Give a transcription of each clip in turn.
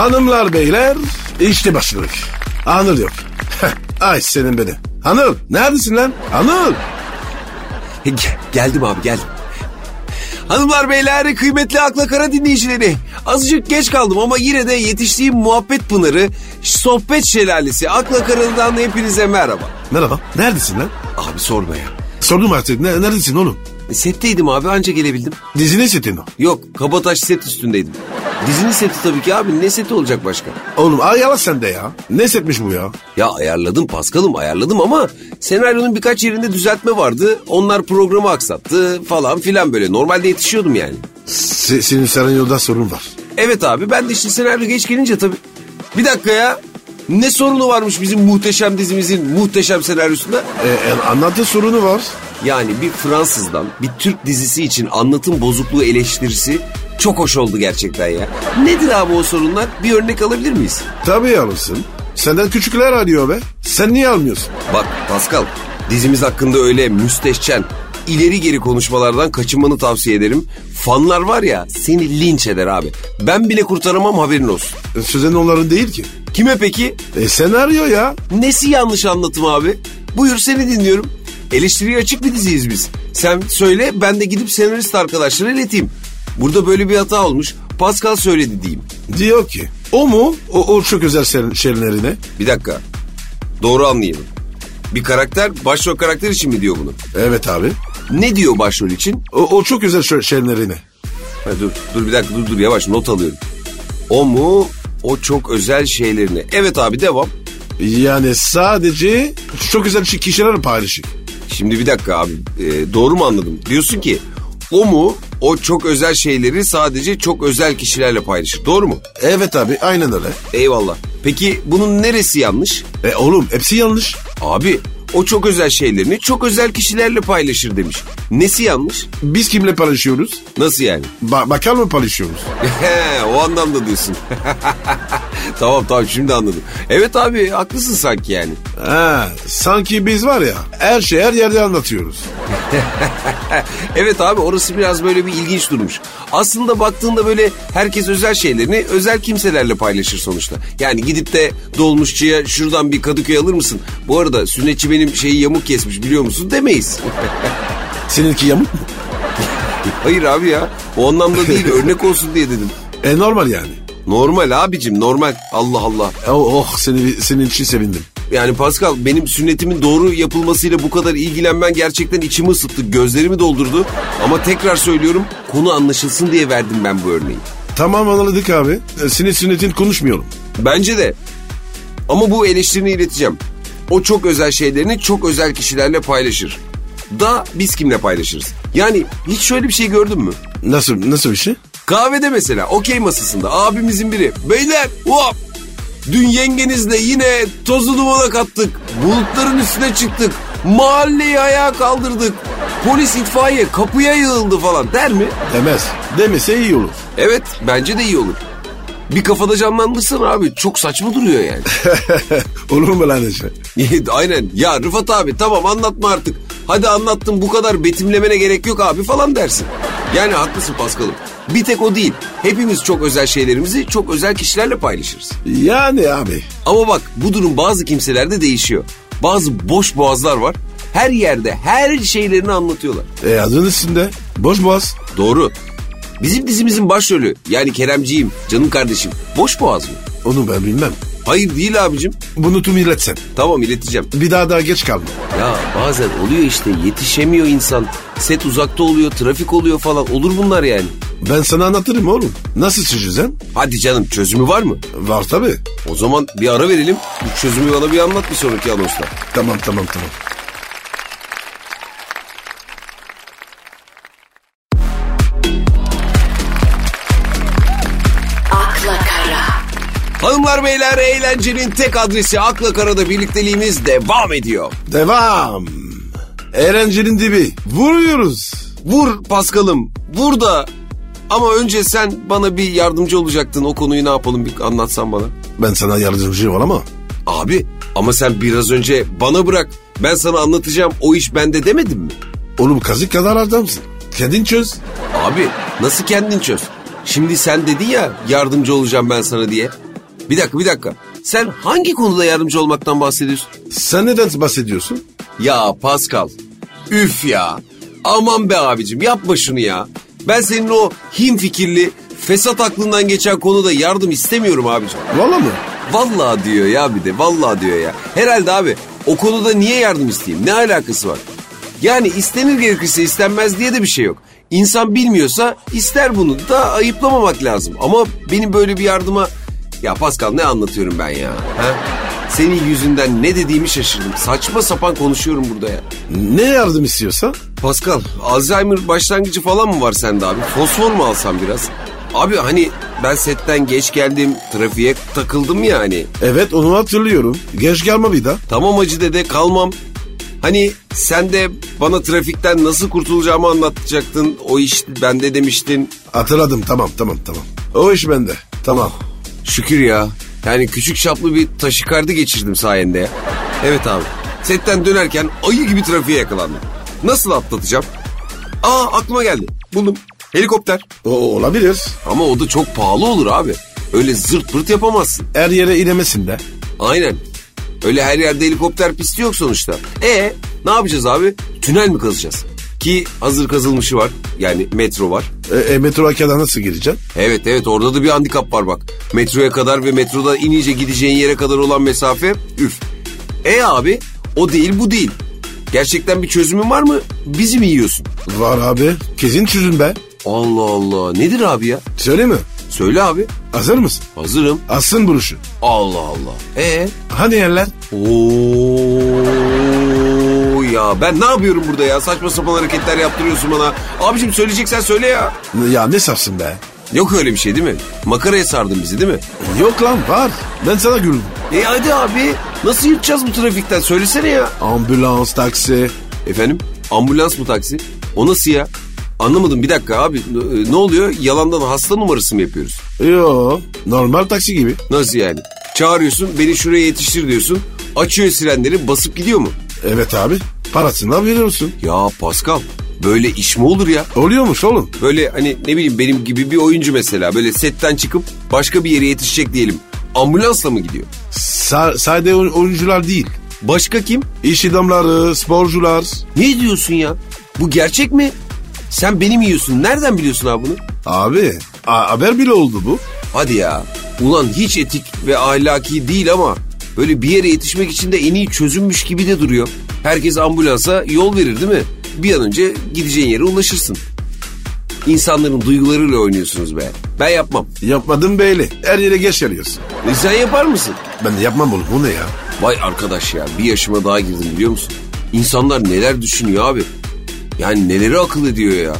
Hanımlar beyler işte başladık. Anıl yok. Ay senin beni. Anıl neredesin lan? Anıl. Ge- geldim abi geldim. Hanımlar beyler kıymetli Akla Kara dinleyicileri. Azıcık geç kaldım ama yine de yetiştiğim muhabbet pınarı, sohbet şelalesi Akla Kara'dan hepinize merhaba. Merhaba. Neredesin lan? Abi sorma ya. Sordum artık. Ne, neredesin oğlum? Setteydim abi anca gelebildim. Dizine setin o. Yok Kabataş set üstündeydim. Dizinin seti tabii ki abi ne seti olacak başka? Oğlum ay yavaş sen de ya. Ne setmiş bu ya? Ya ayarladım Paskal'ım ayarladım ama senaryonun birkaç yerinde düzeltme vardı. Onlar programı aksattı falan filan böyle. Normalde yetişiyordum yani. Se, senin senaryoda sorun var. Evet abi ben de işte senaryo geç gelince tabii. Bir dakika ya. Ne sorunu varmış bizim muhteşem dizimizin muhteşem senaryosunda? E, e, anlatı sorunu var. Yani bir Fransızdan bir Türk dizisi için anlatım bozukluğu eleştirisi çok hoş oldu gerçekten ya. Nedir abi o sorunlar? Bir örnek alabilir miyiz? Tabii alırsın. Senden küçükler arıyor be. Sen niye almıyorsun? Bak Pascal dizimiz hakkında öyle müsteşen ileri geri konuşmalardan kaçınmanı tavsiye ederim. Fanlar var ya seni linç eder abi. Ben bile kurtaramam haberin olsun. E, Sözen onların değil ki. Kime peki? E senaryo ya. Nesi yanlış anlatım abi? Buyur seni dinliyorum. Eleştiriye açık bir diziyiz biz. Sen söyle ben de gidip senarist arkadaşlara ileteyim. Burada böyle bir hata olmuş. Pascal söyledi diyeyim. Diyor ki o mu? O, o çok özel ser- şeylerine. Bir dakika. Doğru anlayalım. Bir karakter başrol karakter için mi diyor bunu? Evet abi. Ne diyor başrol için? O, o çok özel şey- şeylerine. Ha, dur dur bir dakika dur dur yavaş not alıyorum. O mu? O çok özel şeylerini. Evet abi devam. Yani sadece çok özel şey kişiler paylaşıyor. Şimdi bir dakika abi e, doğru mu anladım? Diyorsun ki o mu? O çok özel şeyleri sadece çok özel kişilerle paylaşır. Doğru mu? Evet abi aynen öyle. Eyvallah. Peki bunun neresi yanlış? E oğlum hepsi yanlış. Abi o çok özel şeylerini çok özel kişilerle paylaşır demiş. Nesi yanlış? Biz kimle paylaşıyoruz? Nasıl yani? Ba bakar mı paylaşıyoruz? O anlamda diyorsun. tamam tamam şimdi anladım. Evet abi haklısın sanki yani. Ha, sanki biz var ya her şey her yerde anlatıyoruz. Evet abi orası biraz böyle bir ilginç durmuş. Aslında baktığında böyle herkes özel şeylerini özel kimselerle paylaşır sonuçta. Yani gidip de dolmuşçuya şuradan bir Kadıköy alır mısın? Bu arada sünnetçi benim şeyi yamuk kesmiş biliyor musun demeyiz. Seninki yamuk mu? Hayır abi ya o anlamda değil örnek olsun diye dedim. E normal yani. Normal abicim normal Allah Allah. Oh, oh seni, senin için sevindim. Yani Pascal benim sünnetimin doğru yapılmasıyla bu kadar ilgilenmen gerçekten içimi ısıttı, gözlerimi doldurdu. Ama tekrar söylüyorum konu anlaşılsın diye verdim ben bu örneği. Tamam anladık abi. E, senin sünnetin konuşmuyorum. Bence de. Ama bu eleştirini ileteceğim. O çok özel şeylerini çok özel kişilerle paylaşır. Da biz kimle paylaşırız? Yani hiç şöyle bir şey gördün mü? Nasıl nasıl bir şey? Kahvede mesela okey masasında abimizin biri. Beyler hop dün yengenizle yine tozu dumana kattık. Bulutların üstüne çıktık. Mahalleyi ayağa kaldırdık. Polis itfaiye kapıya yığıldı falan der mi? Demez. Demese iyi olur. Evet bence de iyi olur. Bir kafada canlandırsana abi çok saçma duruyor yani. olur mu lan işte? Aynen ya Rıfat abi tamam anlatma artık. Hadi anlattım bu kadar betimlemene gerek yok abi falan dersin. Yani haklısın Paskal'ım. Bir tek o değil. Hepimiz çok özel şeylerimizi çok özel kişilerle paylaşırız. Yani abi. Ama bak bu durum bazı kimselerde değişiyor. Bazı boş boğazlar var. Her yerde her şeylerini anlatıyorlar. E adın üstünde. Boş boğaz. Doğru. Bizim dizimizin başrolü yani Keremciğim canım kardeşim boş boğaz mı? Onu ben bilmem. Hayır değil abicim. Bunu tüm iletsen. Tamam ileteceğim. Bir daha daha geç kalma. Ya bazen oluyor işte yetişemiyor insan. Set uzakta oluyor, trafik oluyor falan. Olur bunlar yani. Ben sana anlatırım oğlum. Nasıl çözeceğim? Hadi canım çözümü var mı? Var tabii. O zaman bir ara verelim. Bu çözümü bana bir anlat bir sonraki anonsta. Tamam tamam tamam. Hanımlar beyler eğlencenin tek adresi Akla Kara'da birlikteliğimiz devam ediyor. Devam. Eğlencenin dibi. Vuruyoruz. Vur Paskal'ım vur da ama önce sen bana bir yardımcı olacaktın. O konuyu ne yapalım bir anlatsan bana. Ben sana yardımcı olamam. Abi ama sen biraz önce bana bırak ben sana anlatacağım o iş bende demedin mi? Oğlum kazık kadar adamsın. Kendin çöz. Abi nasıl kendin çöz? Şimdi sen dedin ya yardımcı olacağım ben sana diye. Bir dakika bir dakika. Sen hangi konuda yardımcı olmaktan bahsediyorsun? Sen neden bahsediyorsun? Ya Pascal. Üf ya. Aman be abicim yapma şunu ya. Ben senin o him fikirli, fesat aklından geçen konuda yardım istemiyorum abicim. Valla mı? Vallahi diyor ya bir de vallahi diyor ya. Herhalde abi o konuda niye yardım isteyeyim? Ne alakası var? Yani istenir gerekirse istenmez diye de bir şey yok. İnsan bilmiyorsa ister bunu da ayıplamamak lazım. Ama benim böyle bir yardıma... Ya Pascal ne anlatıyorum ben ya? Ha? Senin yüzünden ne dediğimi şaşırdım. Saçma sapan konuşuyorum burada ya. Ne yardım istiyorsan? Pascal, Alzheimer başlangıcı falan mı var sende abi? Fosfor mu alsam biraz? Abi hani ben setten geç geldim, trafiğe takıldım ya hani. Evet onu hatırlıyorum. Geç gelme bir daha. Tamam Hacı dede kalmam. Hani sen de bana trafikten nasıl kurtulacağımı anlatacaktın. O iş bende demiştin. Hatırladım tamam tamam tamam. O iş bende. Tamam. Şükür ya. Yani küçük çaplı bir taşikardı geçirdim sayende ya. Evet abi. Setten dönerken ayı gibi trafiğe yakalandım. Nasıl atlatacağım? Aa aklıma geldi. Buldum. Helikopter. O olabilir. Ama o da çok pahalı olur abi. Öyle zırt pırt yapamazsın. Her yere inemesin de. Aynen. Öyle her yerde helikopter pisti yok sonuçta. E ne yapacağız abi? Tünel mi kazacağız? Ki hazır kazılmışı var. Yani metro var. E, e, metroya kadar nasıl gireceksin? Evet evet orada da bir handikap var bak. Metroya kadar ve metroda inince gideceğin yere kadar olan mesafe üf. E abi o değil bu değil. Gerçekten bir çözümün var mı? Bizi mi yiyorsun? Var abi. Kesin çözün be. Allah Allah nedir abi ya? Söyle mi? Söyle abi. Hazır mısın? Hazırım. Asın buruşu. Allah Allah. E Hani yerler? Oo ya ben ne yapıyorum burada ya? Saçma sapan hareketler yaptırıyorsun bana. Abicim söyleyeceksen söyle ya. Ya ne safsın be? Yok öyle bir şey değil mi? Makaraya sardın bizi değil mi? Yok lan var. Ben sana güldüm. E hadi abi. Nasıl yırtacağız bu trafikten? Söylesene ya. Ambulans, taksi. Efendim? Ambulans mı taksi? O nasıl ya? Anlamadım bir dakika abi. Ne oluyor? Yalandan hasta numarası mı yapıyoruz? Yo normal taksi gibi. Nasıl yani? Çağırıyorsun beni şuraya yetiştir diyorsun. Açıyor sirenleri basıp gidiyor mu? Evet abi. Parasını veriyorsun. Ya Pascal böyle iş mi olur ya? Oluyormuş oğlum. Böyle hani ne bileyim benim gibi bir oyuncu mesela böyle setten çıkıp başka bir yere yetişecek diyelim. Ambulansla mı gidiyor? Sa sade oy- oyuncular değil. Başka kim? İş adamları, sporcular. Ne diyorsun ya? Bu gerçek mi? Sen benim yiyorsun. Nereden biliyorsun abi bunu? Abi haber bile oldu bu. Hadi ya. Ulan hiç etik ve ahlaki değil ama böyle bir yere yetişmek için de en iyi çözümmüş gibi de duruyor. Herkes ambulansa yol verir değil mi? Bir an önce gideceğin yere ulaşırsın. İnsanların duygularıyla oynuyorsunuz be. Ben yapmam. Yapmadım belli. Her yere geç geliyorsun. E sen yapar mısın? Ben de yapmam oğlum. Bu ne ya? Vay arkadaş ya bir yaşıma daha girdim biliyor musun? İnsanlar neler düşünüyor abi? Yani neleri akıl ediyor ya?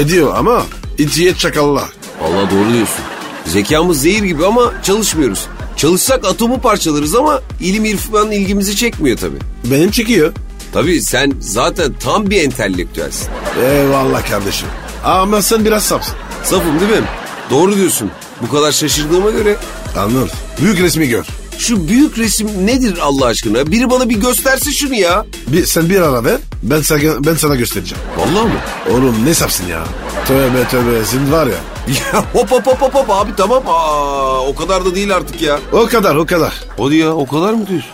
Ediyor ama içiye çakallar. Allah doğru diyorsun. Zekamız zehir gibi ama çalışmıyoruz. Çalışsak atomu parçalarız ama ilim irfan ilgimizi çekmiyor tabii. Benim çekiyor. Tabii sen zaten tam bir entelektüelsin. Eyvallah kardeşim. Ama sen biraz sapsın. Safım değil mi? Doğru diyorsun. Bu kadar şaşırdığıma göre Anladın. Büyük resmi gör. Şu büyük resim nedir Allah aşkına? Biri bana bir gösterse şunu ya. Bir, sen bir ara ver. Ben sana, ben sana göstereceğim. Vallahi mı? Oğlum ne sapsın ya? Tövbe tövbe. Sen var ya. Ya hop hop hop hop hop abi tamam. Aa, o kadar da değil artık ya. O kadar o kadar. Hadi ya o kadar mı diyorsun?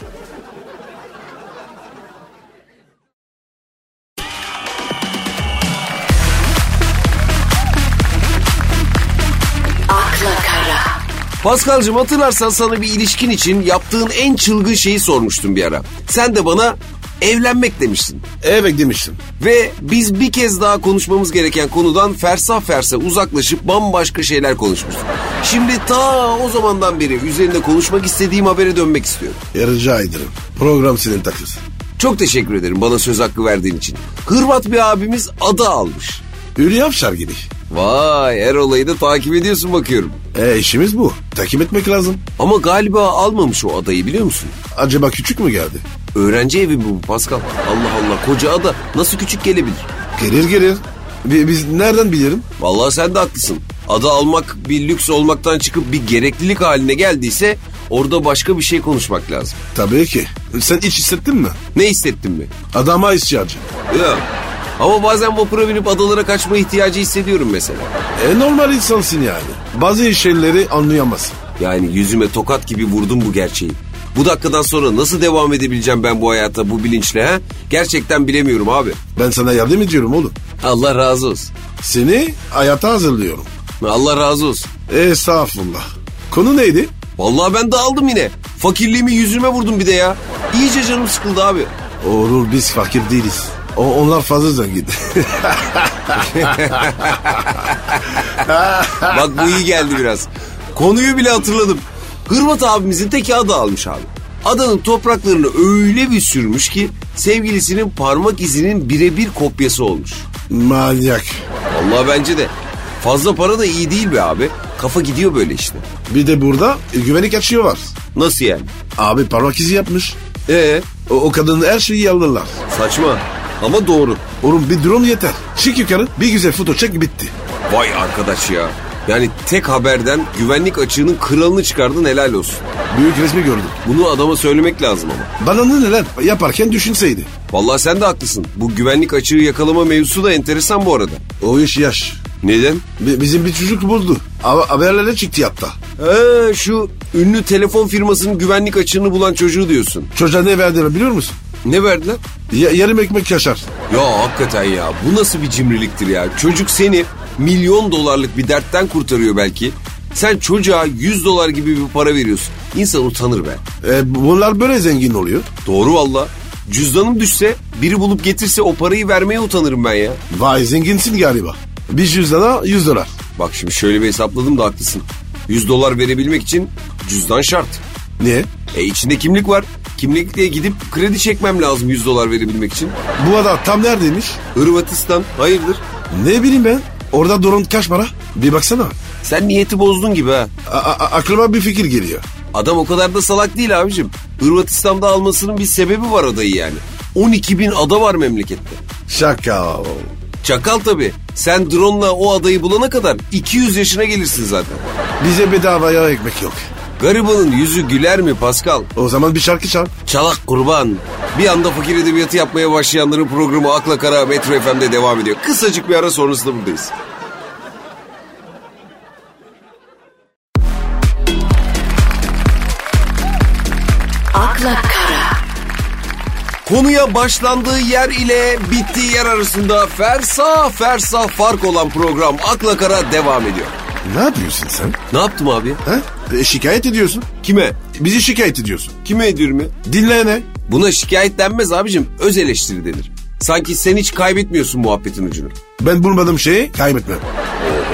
Paskal'cığım hatırlarsan sana bir ilişkin için yaptığın en çılgın şeyi sormuştum bir ara. Sen de bana evlenmek demiştin. Evet demiştim. Ve biz bir kez daha konuşmamız gereken konudan fersah fersah uzaklaşıp bambaşka şeyler konuşmuştuk. Şimdi ta o zamandan beri üzerinde konuşmak istediğim habere dönmek istiyorum. E, Rica ederim. Program senin takız. Çok teşekkür ederim bana söz hakkı verdiğin için. Hırvat bir abimiz ada almış. Hülya Avşar gibi. Vay her olayı da takip ediyorsun bakıyorum. E işimiz bu. Takip etmek lazım. Ama galiba almamış o adayı biliyor musun? Acaba küçük mü geldi? Öğrenci evi mi bu Pascal? Allah Allah koca ada nasıl küçük gelebilir? Gelir gelir. Bi- Biz nereden bilirim? Vallahi sen de haklısın. Ada almak bir lüks olmaktan çıkıp bir gereklilik haline geldiyse orada başka bir şey konuşmak lazım. Tabii ki. Sen hiç hissettin mi? Ne hissettin mi? Adama ihtiyacı. Ya. Ama bazen vapura binip adalara kaçma ihtiyacı hissediyorum mesela. E normal insansın yani. Bazı şeyleri anlayamazsın. Yani yüzüme tokat gibi vurdum bu gerçeği. Bu dakikadan sonra nasıl devam edebileceğim ben bu hayata bu bilinçle ha? Gerçekten bilemiyorum abi. Ben sana yardım ediyorum oğlum. Allah razı olsun. Seni hayata hazırlıyorum. Allah razı olsun. Estağfurullah. Konu neydi? Vallahi ben dağıldım yine. Fakirliğimi yüzüme vurdum bir de ya. İyice canım sıkıldı abi. Olur biz fakir değiliz. O, onlar fazla zengin. Bak bu iyi geldi biraz. Konuyu bile hatırladım. Hırvat abimizin teki adı almış abi. Adanın topraklarını öyle bir sürmüş ki sevgilisinin parmak izinin birebir kopyası olmuş. Manyak. Vallahi bence de. Fazla para da iyi değil be abi. Kafa gidiyor böyle işte. Bir de burada e, güvenlik açıyor var. Nasıl yani? Abi parmak izi yapmış. Ee, O, o kadının her şeyi alırlar. saçma ama doğru. Oğlum bir drone yeter. Çık yukarı bir güzel foto çek bitti. Vay arkadaş ya. Yani tek haberden güvenlik açığının kralını çıkardın helal olsun. Büyük resmi gördüm. Bunu adama söylemek lazım ama. Bana ne neler yaparken düşünseydi. Vallahi sen de haklısın. Bu güvenlik açığı yakalama mevzusu da enteresan bu arada. O iş yaş. Neden? Bi- Bizim bir çocuk buldu. Ha- Haberlere çıktı hatta. Ee, şu ünlü telefon firmasının güvenlik açığını bulan çocuğu diyorsun. Çocuğa ne verdiler biliyor musun? Ne verdiler? Ya, yarım ekmek kaşar. Ya hakikaten ya bu nasıl bir cimriliktir ya. Çocuk seni milyon dolarlık bir dertten kurtarıyor belki. Sen çocuğa 100 dolar gibi bir para veriyorsun. İnsan utanır be. E, bunlar böyle zengin oluyor. Doğru valla. Cüzdanım düşse biri bulup getirse o parayı vermeye utanırım ben ya. Vay zenginsin galiba. Bir cüzdana 100 dolar. Bak şimdi şöyle bir hesapladım da haklısın. 100 dolar verebilmek için cüzdan şart. Niye? E içinde kimlik var. Kimlikle gidip kredi çekmem lazım 100 dolar verebilmek için. Bu adam tam neredeymiş? Hırvatistan hayırdır? Ne bileyim ben. Orada drone kaç para? Bir baksana. Sen niyeti bozdun gibi ha. A- a- aklıma bir fikir geliyor. Adam o kadar da salak değil abicim. Hırvatistan'da almasının bir sebebi var adayı yani. 12 bin ada var memlekette. Şaka. Çakal tabii. Sen drone'la o adayı bulana kadar 200 yaşına gelirsin zaten. Bize bedavaya ekmek yok. Garibanın yüzü güler mi Pascal? O zaman bir şarkı çal. Çalak kurban. Bir anda fakir edebiyatı yapmaya başlayanların programı Akla Kara Metro FM'de devam ediyor. Kısacık bir ara sonrasında buradayız. akla kara, Konuya başlandığı yer ile bittiği yer arasında fersah fersah fark olan program Akla Kara devam ediyor. Ne yapıyorsun sen? Ne yaptım abi? Ha? E, şikayet ediyorsun. Kime? Bizi şikayet ediyorsun. Kime ediyorum ya? Dinleyene. Buna şikayet denmez abicim. Öz eleştiri denir. Sanki sen hiç kaybetmiyorsun muhabbetin ucunu. Ben bulmadığım şeyi kaybetmem.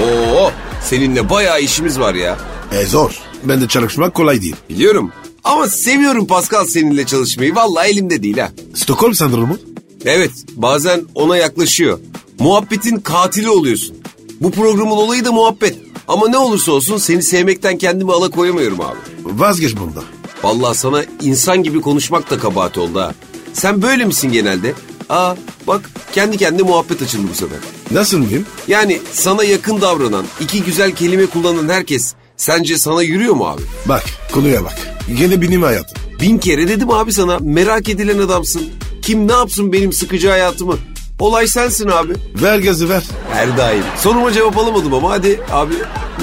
Oo, seninle bayağı işimiz var ya. E zor. Ben de çalışmak kolay değil. Biliyorum. Ama seviyorum Pascal seninle çalışmayı. Vallahi elimde değil ha. Stockholm sendromu. Evet, bazen ona yaklaşıyor. Muhabbetin katili oluyorsun. Bu programın olayı da muhabbet. Ama ne olursa olsun seni sevmekten kendimi alakoyamıyorum abi. Vazgeç bunda. Vallahi sana insan gibi konuşmak da kabahat oldu ha. Sen böyle misin genelde? Aa bak kendi kendine muhabbet açıldı bu sefer. Nasıl mıyım? Yani sana yakın davranan, iki güzel kelime kullanan herkes sence sana yürüyor mu abi? Bak konuya bak. Gene benim hayatım. Bin kere dedim abi sana merak edilen adamsın. Kim ne yapsın benim sıkıcı hayatımı? Olay sensin abi. Ver gazı ver. Her daim. Soruma cevap alamadım ama hadi abi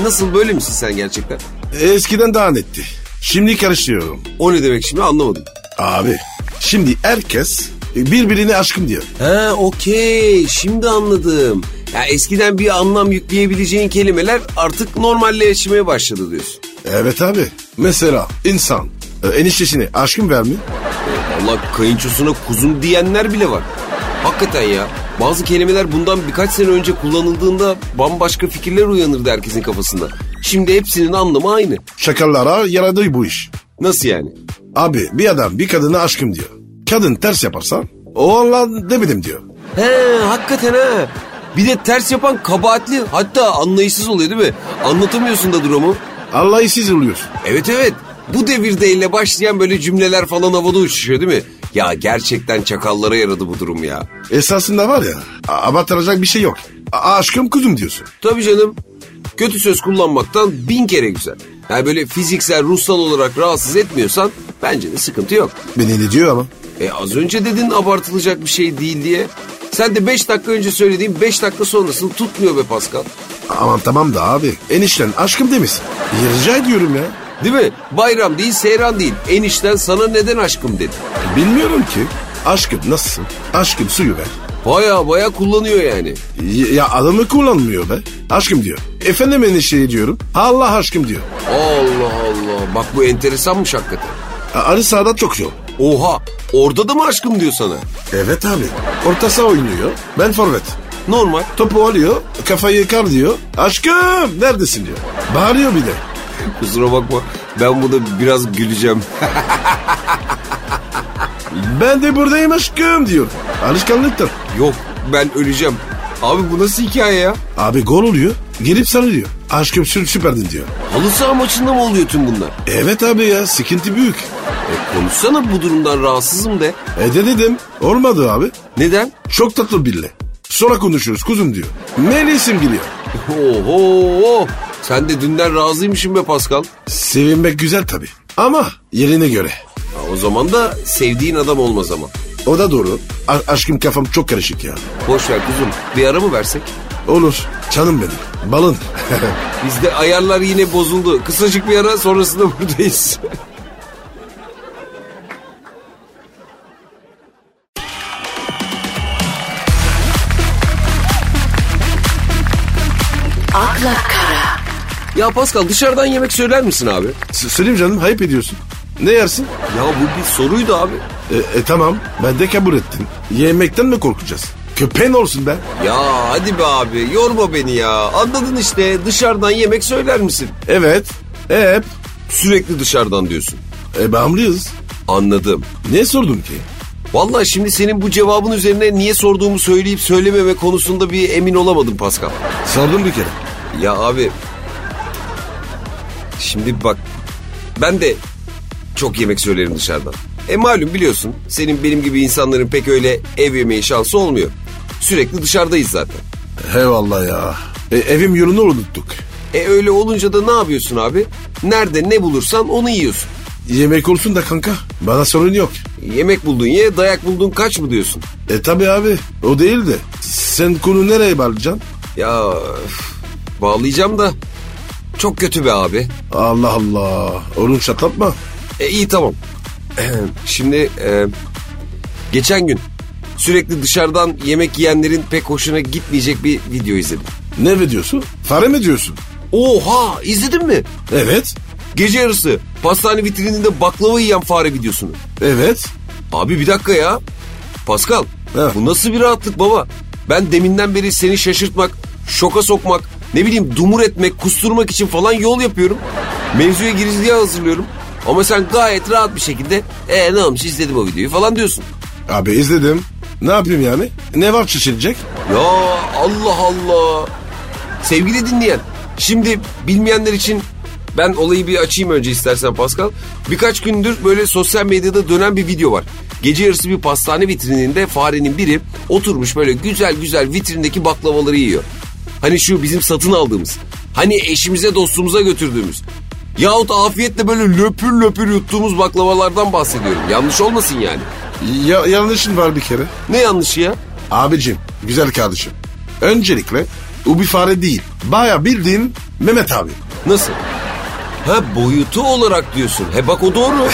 nasıl böyle misin sen gerçekten? Eskiden daha netti. Şimdi karıştırıyorum. O ne demek şimdi anlamadım. Abi şimdi herkes birbirine aşkım diyor. Ha okey şimdi anladım. Ya eskiden bir anlam yükleyebileceğin kelimeler artık normalleşmeye başladı diyorsun. Evet abi. Mesela insan e, eniştesine aşkım vermiyor. Allah kayınçosuna kuzum diyenler bile var. Hakikaten ya. Bazı kelimeler bundan birkaç sene önce kullanıldığında bambaşka fikirler uyanırdı herkesin kafasında. Şimdi hepsinin anlamı aynı. Şakallara yaradı bu iş. Nasıl yani? Abi bir adam bir kadına aşkım diyor. Kadın ters yaparsa o Allah demedim diyor. He hakikaten ha. Bir de ters yapan kabahatli hatta anlayışsız oluyor değil mi? Anlatamıyorsun da durumu. Allah'ı siz oluyorsun. Evet evet. Bu devirde ile başlayan böyle cümleler falan havada uçuşuyor değil mi? Ya gerçekten çakallara yaradı bu durum ya. Esasında var ya abartılacak bir şey yok. A- aşkım kuzum diyorsun. Tabii canım. Kötü söz kullanmaktan bin kere güzel. Yani böyle fiziksel, ruhsal olarak rahatsız etmiyorsan bence de sıkıntı yok. Beni ne diyor ama? E az önce dedin abartılacak bir şey değil diye. Sen de beş dakika önce söylediğin beş dakika sonrasını tutmuyor be Pascal. Aman tamam da abi enişten aşkım demesin. Rica ediyorum ya. Değil mi? Bayram değil, seyran değil. Enişten sana neden aşkım dedi. Bilmiyorum ki. Aşkım nasılsın? Aşkım suyu ver. Baya baya kullanıyor yani. Ya adamı kullanmıyor be. Aşkım diyor. Efendim enişte diyorum. Allah aşkım diyor. Allah Allah. Bak bu enteresanmış hakikaten. Ali sağda çok yol. Oha. Orada da mı aşkım diyor sana? Evet abi. Orta saha oynuyor. Ben forvet. Normal. Topu alıyor. Kafayı yıkar diyor. Aşkım neredesin diyor. Bağırıyor bir de. Kusura bakma. Ben burada biraz güleceğim. Ben de buradayım aşkım diyor. Alışkanlıktır. Yok ben öleceğim. Abi bu nasıl hikaye ya? Abi gol oluyor. Gelip sarılıyor. Aşkım sü- süperdin diyor. Halı saha maçında mı oluyor tüm bunlar? Evet abi ya sıkıntı büyük. E, konuşsana bu durumdan rahatsızım de. E de dedim. Olmadı abi. Neden? Çok tatlı bille. Sonra konuşuruz kuzum diyor. Melisim geliyor. Oho. Sen de dünden razıymışsın be Pascal. Sevinmek güzel tabii. Ama yerine göre. Ha, o zaman da sevdiğin adam olmaz ama. O da doğru. A- aşkım kafam çok karışık ya. Boş ver kuzum. Bir ara mı versek? Olur. Canım benim. Balın. Bizde ayarlar yine bozuldu. Kısacık bir ara sonrasında buradayız. akla kara, ya Pascal dışarıdan yemek söyler misin abi? S- Söyleyeyim canım hayip ediyorsun. Ne yersin? Ya bu bir soruydu abi. E, e, tamam ben de kabul ettim. Yemekten mi korkacağız? Köpeğin olsun be. Ya hadi be abi yorma beni ya. Anladın işte dışarıdan yemek söyler misin? Evet. Hep. Sürekli dışarıdan diyorsun. E bağımlıyız. Anladım. Ne sordun ki? Vallahi şimdi senin bu cevabın üzerine niye sorduğumu söyleyip söylememe konusunda bir emin olamadım Pascal. Sordum bir kere. Ya abi şimdi bak ben de çok yemek söylerim dışarıdan. E malum biliyorsun senin benim gibi insanların pek öyle ev yemeği şansı olmuyor. Sürekli dışarıdayız zaten. Eyvallah ya. E, evim yolunu unuttuk. E öyle olunca da ne yapıyorsun abi? Nerede ne bulursan onu yiyorsun. Yemek olsun da kanka. Bana sorun yok. Yemek buldun ye, dayak buldun kaç mı diyorsun? E tabi abi. O değil de. Sen konu nereye bağlayacaksın? Ya üf, bağlayacağım da çok kötü be abi. Allah Allah. Oğlum şatlatma. E iyi tamam. Şimdi e, geçen gün sürekli dışarıdan yemek yiyenlerin pek hoşuna gitmeyecek bir video izledim. Ne mi diyorsun? Fare mi diyorsun? Oha izledin mi? Evet. Gece yarısı pastane vitrininde baklava yiyen fare videosunu. Evet. Abi bir dakika ya. Pascal He. bu nasıl bir rahatlık baba? Ben deminden beri seni şaşırtmak, şoka sokmak, ne bileyim dumur etmek, kusturmak için falan yol yapıyorum. Mevzuya giriş diye hazırlıyorum. Ama sen gayet rahat bir şekilde e ne olmuş izledim o videoyu falan diyorsun. Abi izledim. Ne yapayım yani? Ne var şişirecek? Ya Allah Allah. Sevgili dinleyen, şimdi bilmeyenler için ben olayı bir açayım önce istersen Pascal. Birkaç gündür böyle sosyal medyada dönen bir video var. Gece yarısı bir pastane vitrininde farenin biri oturmuş böyle güzel güzel vitrindeki baklavaları yiyor. Hani şu bizim satın aldığımız. Hani eşimize dostumuza götürdüğümüz. Yahut afiyetle böyle löpür löpür yuttuğumuz baklavalardan bahsediyorum. Yanlış olmasın yani. Ya, yanlışın var bir kere. Ne yanlışı ya? Abicim, güzel kardeşim. Öncelikle o bir fare değil. Baya bildiğin Mehmet abi. Nasıl? Ha boyutu olarak diyorsun. He bak o doğru.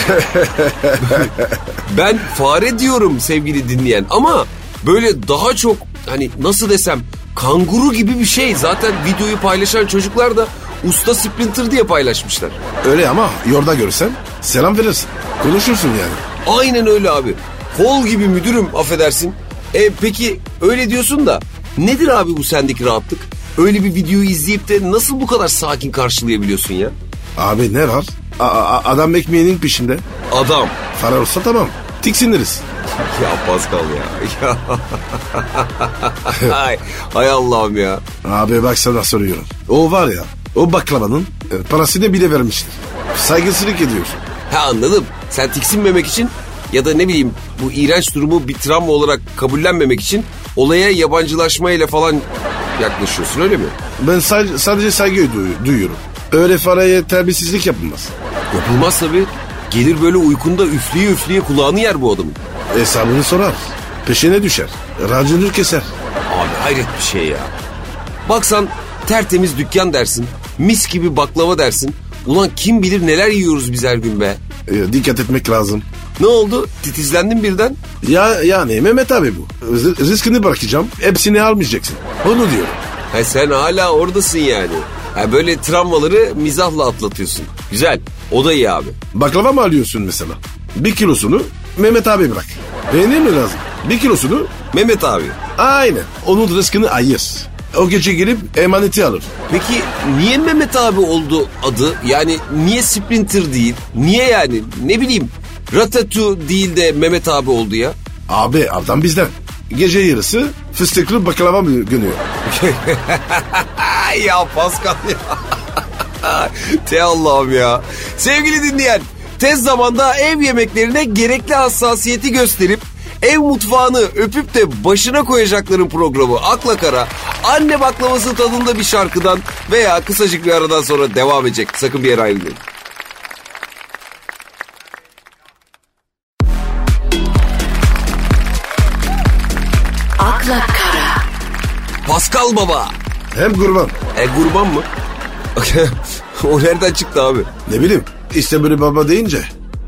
ben fare diyorum sevgili dinleyen ama böyle daha çok hani nasıl desem kanguru gibi bir şey. Zaten videoyu paylaşan çocuklar da usta sprinter diye paylaşmışlar. Öyle ama yolda görsen selam verirsin. Konuşursun yani. Aynen öyle abi. Kol gibi müdürüm affedersin. E peki öyle diyorsun da nedir abi bu sendeki rahatlık? Öyle bir videoyu izleyip de nasıl bu kadar sakin karşılayabiliyorsun ya? Abi ne var? A- a- adam ekmeğinin peşinde. Adam. Fare olsa tamam. Tiksiniriz. Ya Pascal ya. ya. ay, ay Allah'ım ya. Abi bak sana soruyorum. O var ya o baklavanın e, parasını bile vermiştir. Saygısızlık ediyorsun. Ha anladım. Sen tiksinmemek için ya da ne bileyim bu iğrenç durumu bir travma olarak kabullenmemek için olaya yabancılaşmayla falan yaklaşıyorsun öyle mi? Ben sadece, sadece saygı duy- duyuyorum. Öyle fareye terbiyesizlik yapılmaz. Yapılmaz tabii. Gelir böyle uykunda üfleye üfleye kulağını yer bu adamın. Hesabını sorar. Peşine düşer. Racını keser. Abi hayret bir şey ya. Baksan tertemiz dükkan dersin. Mis gibi baklava dersin. Ulan kim bilir neler yiyoruz biz her gün be. E, dikkat etmek lazım. Ne oldu? Titizlendin birden. Ya yani Mehmet abi bu. Riskini bırakacağım. Hepsini almayacaksın. Onu diyorum. Ha sen hala oradasın yani. Ha böyle travmaları mizahla atlatıyorsun. Güzel. O da iyi abi. Baklava mı alıyorsun mesela? Bir kilosunu Mehmet abi bırak. Beğenir mi lazım? Bir kilosunu Mehmet abi. aynen. Onun rızkını ayır. O gece gelip emaneti alır. Peki niye Mehmet abi oldu adı? Yani niye Sprinter değil? Niye yani? Ne bileyim. Ratatouille değil de Mehmet abi oldu ya. Abi adam bizden. Gece yarısı fıstıklı baklava mı günüyor? Ya Pascal ya. Te Allah'ım ya. Sevgili dinleyen, tez zamanda ev yemeklerine gerekli hassasiyeti gösterip ev mutfağını öpüp de başına koyacakların programı Akla Kara anne baklavası tadında bir şarkıdan veya kısacık bir aradan sonra devam edecek. Sakın bir yere ayrılmayın. akla kara, Pascal Baba. Hem kurban. E kurban mı? o nereden çıktı abi? Ne bileyim. İşte böyle baba deyince.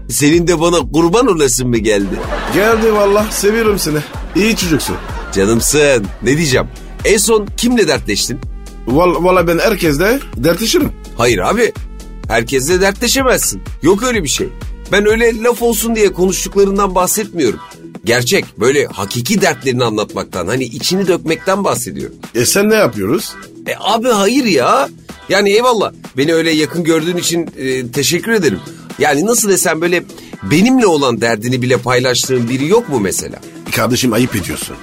Senin de bana kurban olasın mı geldi? Geldi valla seviyorum seni. İyi çocuksun. Canımsın. Ne diyeceğim? En son kimle dertleştin? Val, valla ben herkesle dertleşirim. Hayır abi. Herkesle dertleşemezsin. Yok öyle bir şey. Ben öyle laf olsun diye konuştuklarından bahsetmiyorum. Gerçek böyle hakiki dertlerini anlatmaktan hani içini dökmekten bahsediyorum. E sen ne yapıyoruz? E abi hayır ya. Yani eyvallah beni öyle yakın gördüğün için e, teşekkür ederim. Yani nasıl desem böyle benimle olan derdini bile paylaştığın biri yok mu mesela? Kardeşim ayıp ediyorsun.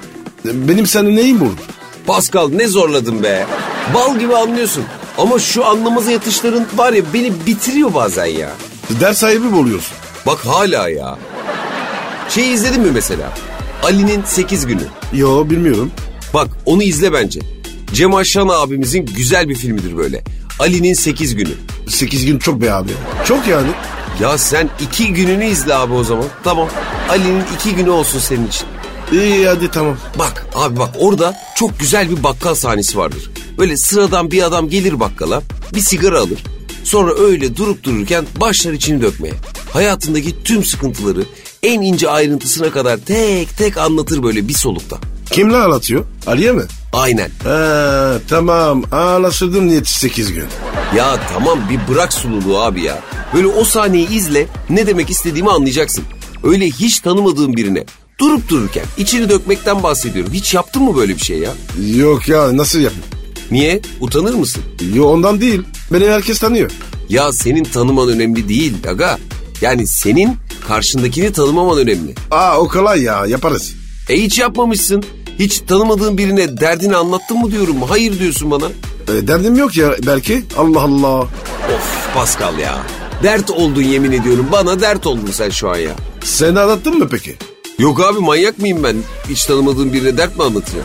Benim senin neyim bu? Pascal ne zorladın be. Bal gibi anlıyorsun. Ama şu anlamaza yatışların var ya beni bitiriyor bazen ya. Ders sahibi mi oluyorsun? Bak hala ya. Şey izledin mi mesela? Ali'nin 8 günü. Yo bilmiyorum. Bak onu izle bence. Cem Aşan abimizin güzel bir filmidir böyle. Ali'nin 8 günü. 8 gün çok be abi. Çok yani. Ya sen iki gününü izle abi o zaman. Tamam. Ali'nin iki günü olsun senin için. İyi hadi tamam. Bak abi bak orada çok güzel bir bakkal sahnesi vardır. Böyle sıradan bir adam gelir bakkala bir sigara alır. Sonra öyle durup dururken başlar içini dökmeye. Hayatındaki tüm sıkıntıları en ince ayrıntısına kadar tek tek anlatır böyle bir solukta. Kimle anlatıyor? Aliye mi? Aynen. Ha, tamam anlaşıldım niyeti 8 gün. Ya tamam bir bırak sululuğu abi ya. Böyle o sahneyi izle ne demek istediğimi anlayacaksın. Öyle hiç tanımadığın birine durup dururken içini dökmekten bahsediyorum. Hiç yaptın mı böyle bir şey ya? Yok ya nasıl yapayım? Niye? Utanır mısın? Yo ondan değil. Beni herkes tanıyor. Ya senin tanıman önemli değil aga. Yani senin karşındakini tanımaman önemli. Aa o kolay ya yaparız. E hiç yapmamışsın. Hiç tanımadığın birine derdini anlattın mı diyorum. Hayır diyorsun bana. E, derdim yok ya belki. Allah Allah. Of Pascal ya. Dert oldun yemin ediyorum. Bana dert oldun sen şu an ya. Sen anlattın mı peki? Yok abi manyak mıyım ben? Hiç tanımadığım birine dert mi anlatıyor?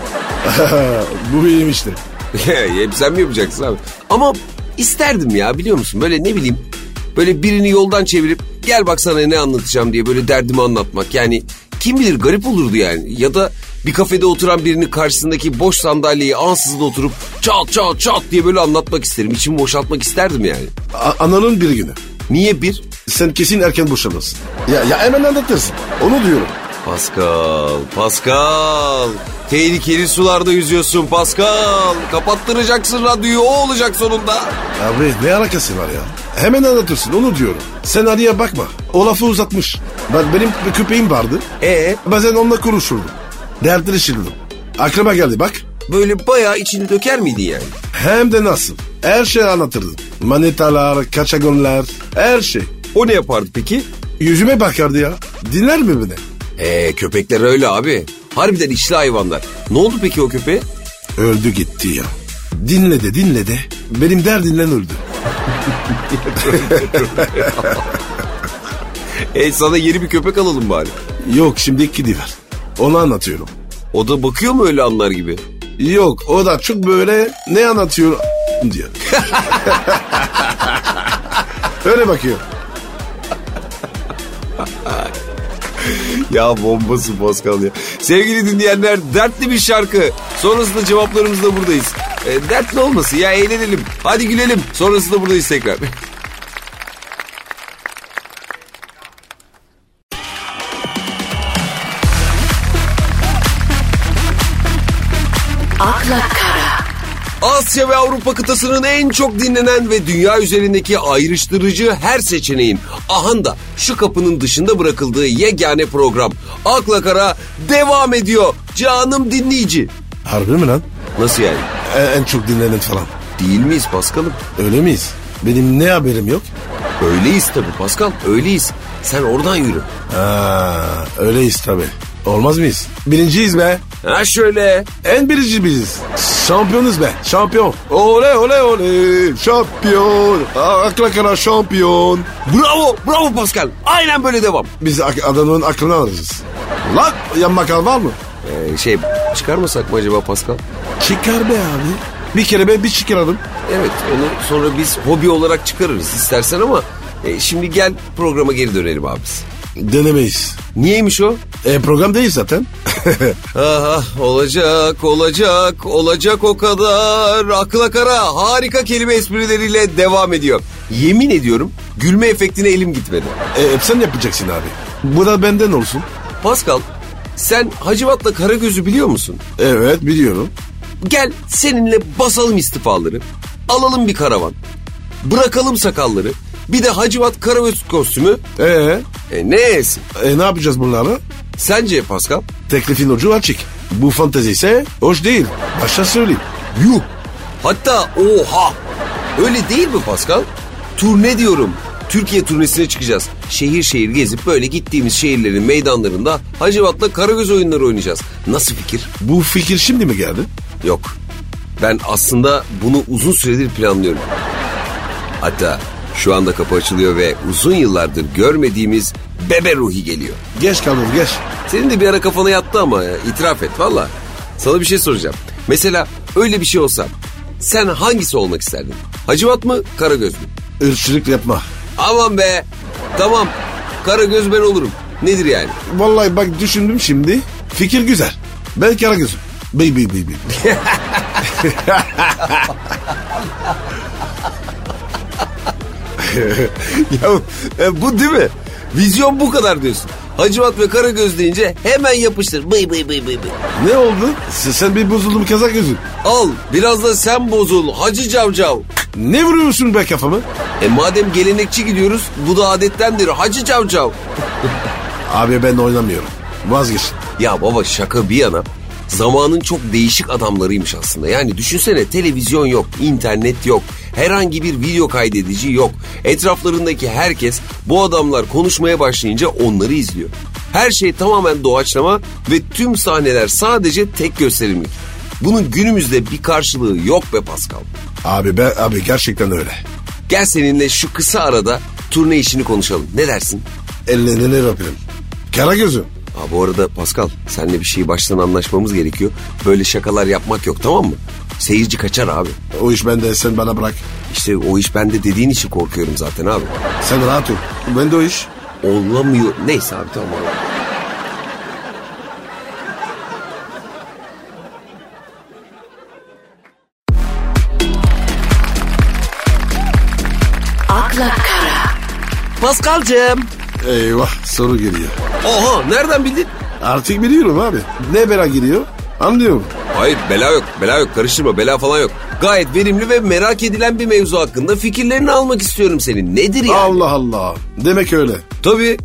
Bu iyiymişti. Hep sen mi yapacaksın abi? Ama isterdim ya biliyor musun? Böyle ne bileyim böyle birini yoldan çevirip gel bak sana ne anlatacağım diye böyle derdimi anlatmak. Yani kim bilir garip olurdu yani. Ya da bir kafede oturan birinin karşısındaki boş sandalyeyi ansızın oturup çat çat çat diye böyle anlatmak isterim. İçimi boşaltmak isterdim yani. A- ananın bir günü. Niye bir? Sen kesin erken boşanırsın. Ya, ya hemen anlatırsın. Onu diyorum. Pascal, Pascal. Tehlikeli sularda yüzüyorsun Pascal. Kapattıracaksın radyoyu o olacak sonunda. Abi ne alakası var ya? Hemen anlatırsın onu diyorum. Sen Ali'ye bakma. O lafı uzatmış. Bak benim bir köpeğim vardı. E Bazen onunla konuşurdum. Dertleşirdim. Aklıma geldi bak. böyle bayağı içini döker miydin yani? Hem de nasıl. Her şeyi anlatırdım. Manitalar, kaçagonlar, her şey. O ne yapardı peki? Yüzüme bakardı ya. Dinler mi beni? Ee köpekler öyle abi. Harbiden işli hayvanlar. Ne oldu peki o köpeğe? Öldü gitti ya. Dinle de dinle de. Benim derdimle öldü. E sana yeni bir köpek alalım bari. Yok şimdi kedi var. Onu anlatıyorum. O da bakıyor mu öyle anlar gibi? Yok o da çok böyle ne anlatıyor diyor. Öyle bakıyor. Ya bombası Pascal ya. Sevgili dinleyenler dertli bir şarkı. Sonrasında cevaplarımızla buradayız. E, dertli olmasın ya eğlenelim. Hadi gülelim. Sonrasında buradayız tekrar. Akla Kara. Asya ve Avrupa kıtasının en çok dinlenen ve dünya üzerindeki ayrıştırıcı her seçeneğin ahanda şu kapının dışında bırakıldığı yegane program Akla Kara devam ediyor canım dinleyici. Harbi mi lan? Nasıl yani? En, çok dinlenen falan. Değil miyiz Paskal'ım? Öyle miyiz? Benim ne haberim yok? Öyleyiz tabii Paskal, öyleyiz. Sen oradan yürü. Ha, öyleyiz tabi. Olmaz mıyız? Birinciyiz be. Ha şöyle. En birinci biziz. Şampiyonuz be. Şampiyon. Ole ole ole. Şampiyon. Akla kara şampiyon. Bravo, bravo Pascal. Aynen böyle devam. Biz adamın aklını alırız. Lan yan makal var mı? Ee, şey çıkarmasak mı acaba Pascal? Çıkar be abi. Bir kere be bir çıkaralım. Evet onu sonra biz hobi olarak çıkarırız istersen ama e, şimdi gel programa geri dönelim abisi. Denemeyiz. Niyeymiş o? E program değil zaten. Aha olacak olacak olacak o kadar akla kara harika kelime esprileriyle devam ediyor. Yemin ediyorum gülme efektine elim gitmedi. e, hep sen yapacaksın abi. Bu da benden olsun. Pascal sen Hacivat'la Karagöz'ü biliyor musun? Evet biliyorum. Gel seninle basalım istifaları. Alalım bir karavan. Bırakalım sakalları. Bir de Hacivat Karagöz kostümü. Ee, E ne yesin? e, ne yapacağız bunlarla? Sence Pascal? Teklifin ucu açık. Bu fantezi ise hoş değil. Başta söyleyeyim. Yuh. Hatta oha. Öyle değil mi Pascal? Turne diyorum. Türkiye turnesine çıkacağız. Şehir şehir gezip böyle gittiğimiz şehirlerin meydanlarında Hacivat'la Karagöz oyunları oynayacağız. Nasıl fikir? Bu fikir şimdi mi geldi? Yok. Ben aslında bunu uzun süredir planlıyorum. Hatta şu anda kapı açılıyor ve uzun yıllardır görmediğimiz bebe ruhi geliyor. Geç kalın geç. Senin de bir ara kafana yattı ama ya, itiraf et valla. Sana bir şey soracağım. Mesela öyle bir şey olsa sen hangisi olmak isterdin? Hacivat mı Karagöz mü? Irkçılık yapma. Aman be tamam Karagöz ben olurum. Nedir yani? Vallahi bak düşündüm şimdi. Fikir güzel. Ben Karagöz'üm. Bey bey bey bey. ya e, bu değil mi? Vizyon bu kadar diyorsun. Hacivat ve Karagöz deyince hemen yapıştır. Bıy bıy bıy bıy bıy. Ne oldu? Sen, sen bir bozuldun kazak gözün. Al biraz da sen bozul Hacı Cavcav. Ne vuruyorsun be kafamı? E madem gelenekçi gidiyoruz bu da adettendir Hacı Cavcav. Abi ben oynamıyorum. Vazgeç. Ya baba şaka bir yana zamanın çok değişik adamlarıymış aslında. Yani düşünsene televizyon yok, internet yok, herhangi bir video kaydedici yok. Etraflarındaki herkes bu adamlar konuşmaya başlayınca onları izliyor. Her şey tamamen doğaçlama ve tüm sahneler sadece tek gösterimlik. Bunun günümüzde bir karşılığı yok be Pascal. Abi be abi gerçekten öyle. Gel seninle şu kısa arada turne işini konuşalım. Ne dersin? Ellerini öperim. Karagöz'üm. Ha bu arada Pascal seninle bir şeyi baştan anlaşmamız gerekiyor. Böyle şakalar yapmak yok tamam mı? Seyirci kaçar abi. O iş bende sen bana bırak. İşte o iş bende dediğin için korkuyorum zaten abi. Sen rahat ol. Ben de o iş. Olamıyor. Neyse abi tamam. akla kara, Pascal'cığım. Eyvah soru geliyor. Oha nereden bildin? Artık biliyorum abi. Ne bela giriyor? Anlıyorum. Hayır bela yok bela yok karıştırma bela falan yok. Gayet verimli ve merak edilen bir mevzu hakkında fikirlerini almak istiyorum senin. Nedir yani? Allah Allah. Demek öyle. Tabii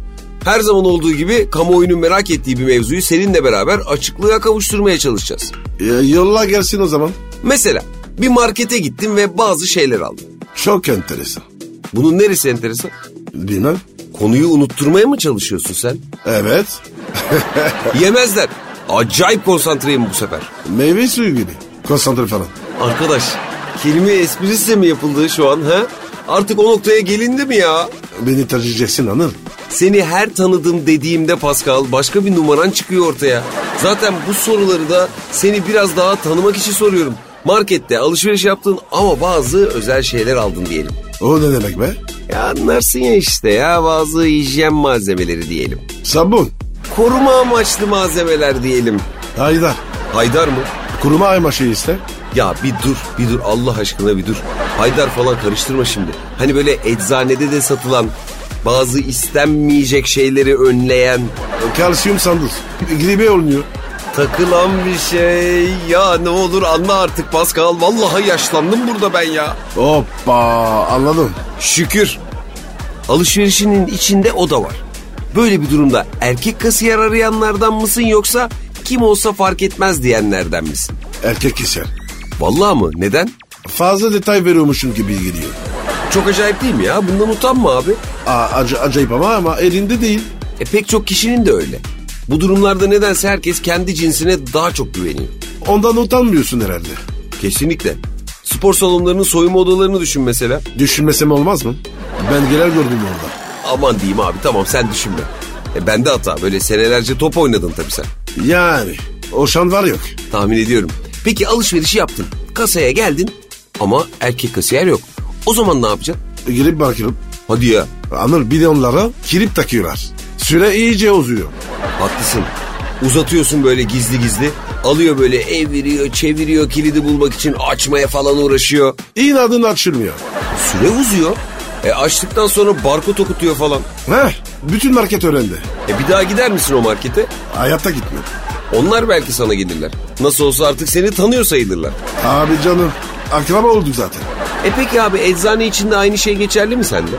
her zaman olduğu gibi kamuoyunun merak ettiği bir mevzuyu seninle beraber açıklığa kavuşturmaya çalışacağız. Ya, yolla gelsin o zaman. Mesela bir markete gittin ve bazı şeyler aldın. Çok enteresan. Bunun neresi enteresan? Bilmem. Konuyu unutturmaya mı çalışıyorsun sen? Evet. Yemezler. Acayip konsantreyim bu sefer. Meyve suyu gibi. Konsantre falan. Arkadaş kelime esprisi mi yapıldı şu an ha? Artık o noktaya gelindi mi ya? Beni taşıyacaksın anır. Seni her tanıdım dediğimde Pascal başka bir numaran çıkıyor ortaya. Zaten bu soruları da seni biraz daha tanımak için soruyorum. Markette alışveriş yaptın ama bazı özel şeyler aldın diyelim. O ne demek be? Ya anlarsın ya işte ya bazı hijyen malzemeleri diyelim. Sabun. Koruma amaçlı malzemeler diyelim. Haydar. Haydar mı? Kuruma ayma şey iste. Ya bir dur, bir dur Allah aşkına bir dur. Haydar falan karıştırma şimdi. Hani böyle eczanede de satılan bazı istenmeyecek şeyleri önleyen... Kalsiyum sanduz. Gribe oluyor. takılan bir şey. Ya ne olur anla artık Pascal. Vallahi yaşlandım burada ben ya. Hoppa anladım. Şükür. Alışverişinin içinde o da var. Böyle bir durumda erkek kasiyer arayanlardan mısın yoksa kim olsa fark etmez diyenlerden misin? Erkek keser. Vallahi mı? Neden? Fazla detay veriyormuşum gibi geliyor. Çok acayip değil mi ya? Bundan utanma abi. Aa, ac- acayip ama ama elinde değil. E pek çok kişinin de öyle. Bu durumlarda nedense herkes kendi cinsine daha çok güveniyor. Ondan utanmıyorsun herhalde. Kesinlikle. Spor salonlarının soyunma odalarını düşün mesela. Düşünmesem olmaz mı? Ben genel gördüm orada. Aman diyeyim abi tamam sen düşünme. E bende hata böyle senelerce top oynadın tabii sen. Yani o şan var yok. Tahmin ediyorum. Peki alışverişi yaptın. Kasaya geldin ama erkek kasiyer yok. O zaman ne yapacaksın? Girip bakıyorum. Hadi ya. Anır bir de onlara kilip takıyorlar. Süre iyice uzuyor. Haklısın. Uzatıyorsun böyle gizli gizli. Alıyor böyle eviriyor, çeviriyor kilidi bulmak için açmaya falan uğraşıyor. İnadın açılmıyor. Süre uzuyor. E açtıktan sonra barkod okutuyor falan. Heh, bütün market öğrendi. E bir daha gider misin o markete? Hayatta gitmiyor. Onlar belki sana gelirler. Nasıl olsa artık seni tanıyor sayılırlar. Abi canım akraba olduk zaten. E peki abi eczane içinde aynı şey geçerli mi sende?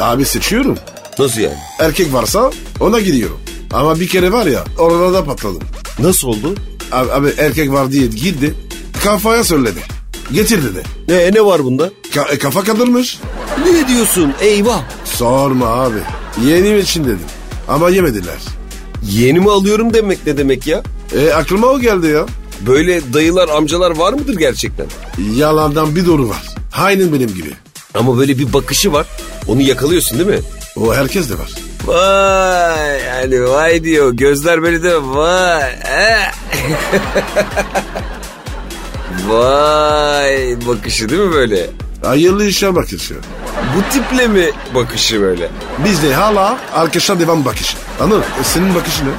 Abi seçiyorum. Nasıl yani? Erkek varsa ona gidiyorum. Ama bir kere var ya oralarda patladım. Nasıl oldu? Abi, abi erkek var diye girdi. Kafaya söyledi. Getir dedi. Ne ne var bunda? Ka- e, kafa kaldırmış. Ne diyorsun? Eyvah. Sorma abi. Yeğenim için dedim. Ama yemediler. Yeğenimi alıyorum demek ne demek ya? E aklıma o geldi ya. Böyle dayılar amcalar var mıdır gerçekten? Yalandan bir doğru var. Aynen benim gibi. Ama böyle bir bakışı var. Onu yakalıyorsun değil mi? O herkes de var. Vay yani vay diyor. Gözler böyle de vay. vay bakışı değil mi böyle? Hayırlı işe bakışı. Bu tiple mi bakışı böyle? Bizde hala arkadaşa devam bakışı. Anladın? E, senin bakışı ne?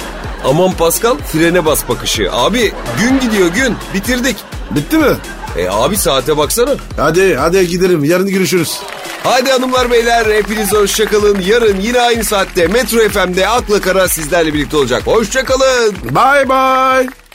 Aman Pascal frene bas bakışı. Abi gün gidiyor gün. Bitirdik. Bitti mi? E abi saate baksana. Hadi hadi gidelim. Yarın görüşürüz. Hadi hanımlar beyler hepiniz hoşçakalın. Yarın yine aynı saatte Metro FM'de Akla Kara sizlerle birlikte olacak. Hoşçakalın. Bye bye.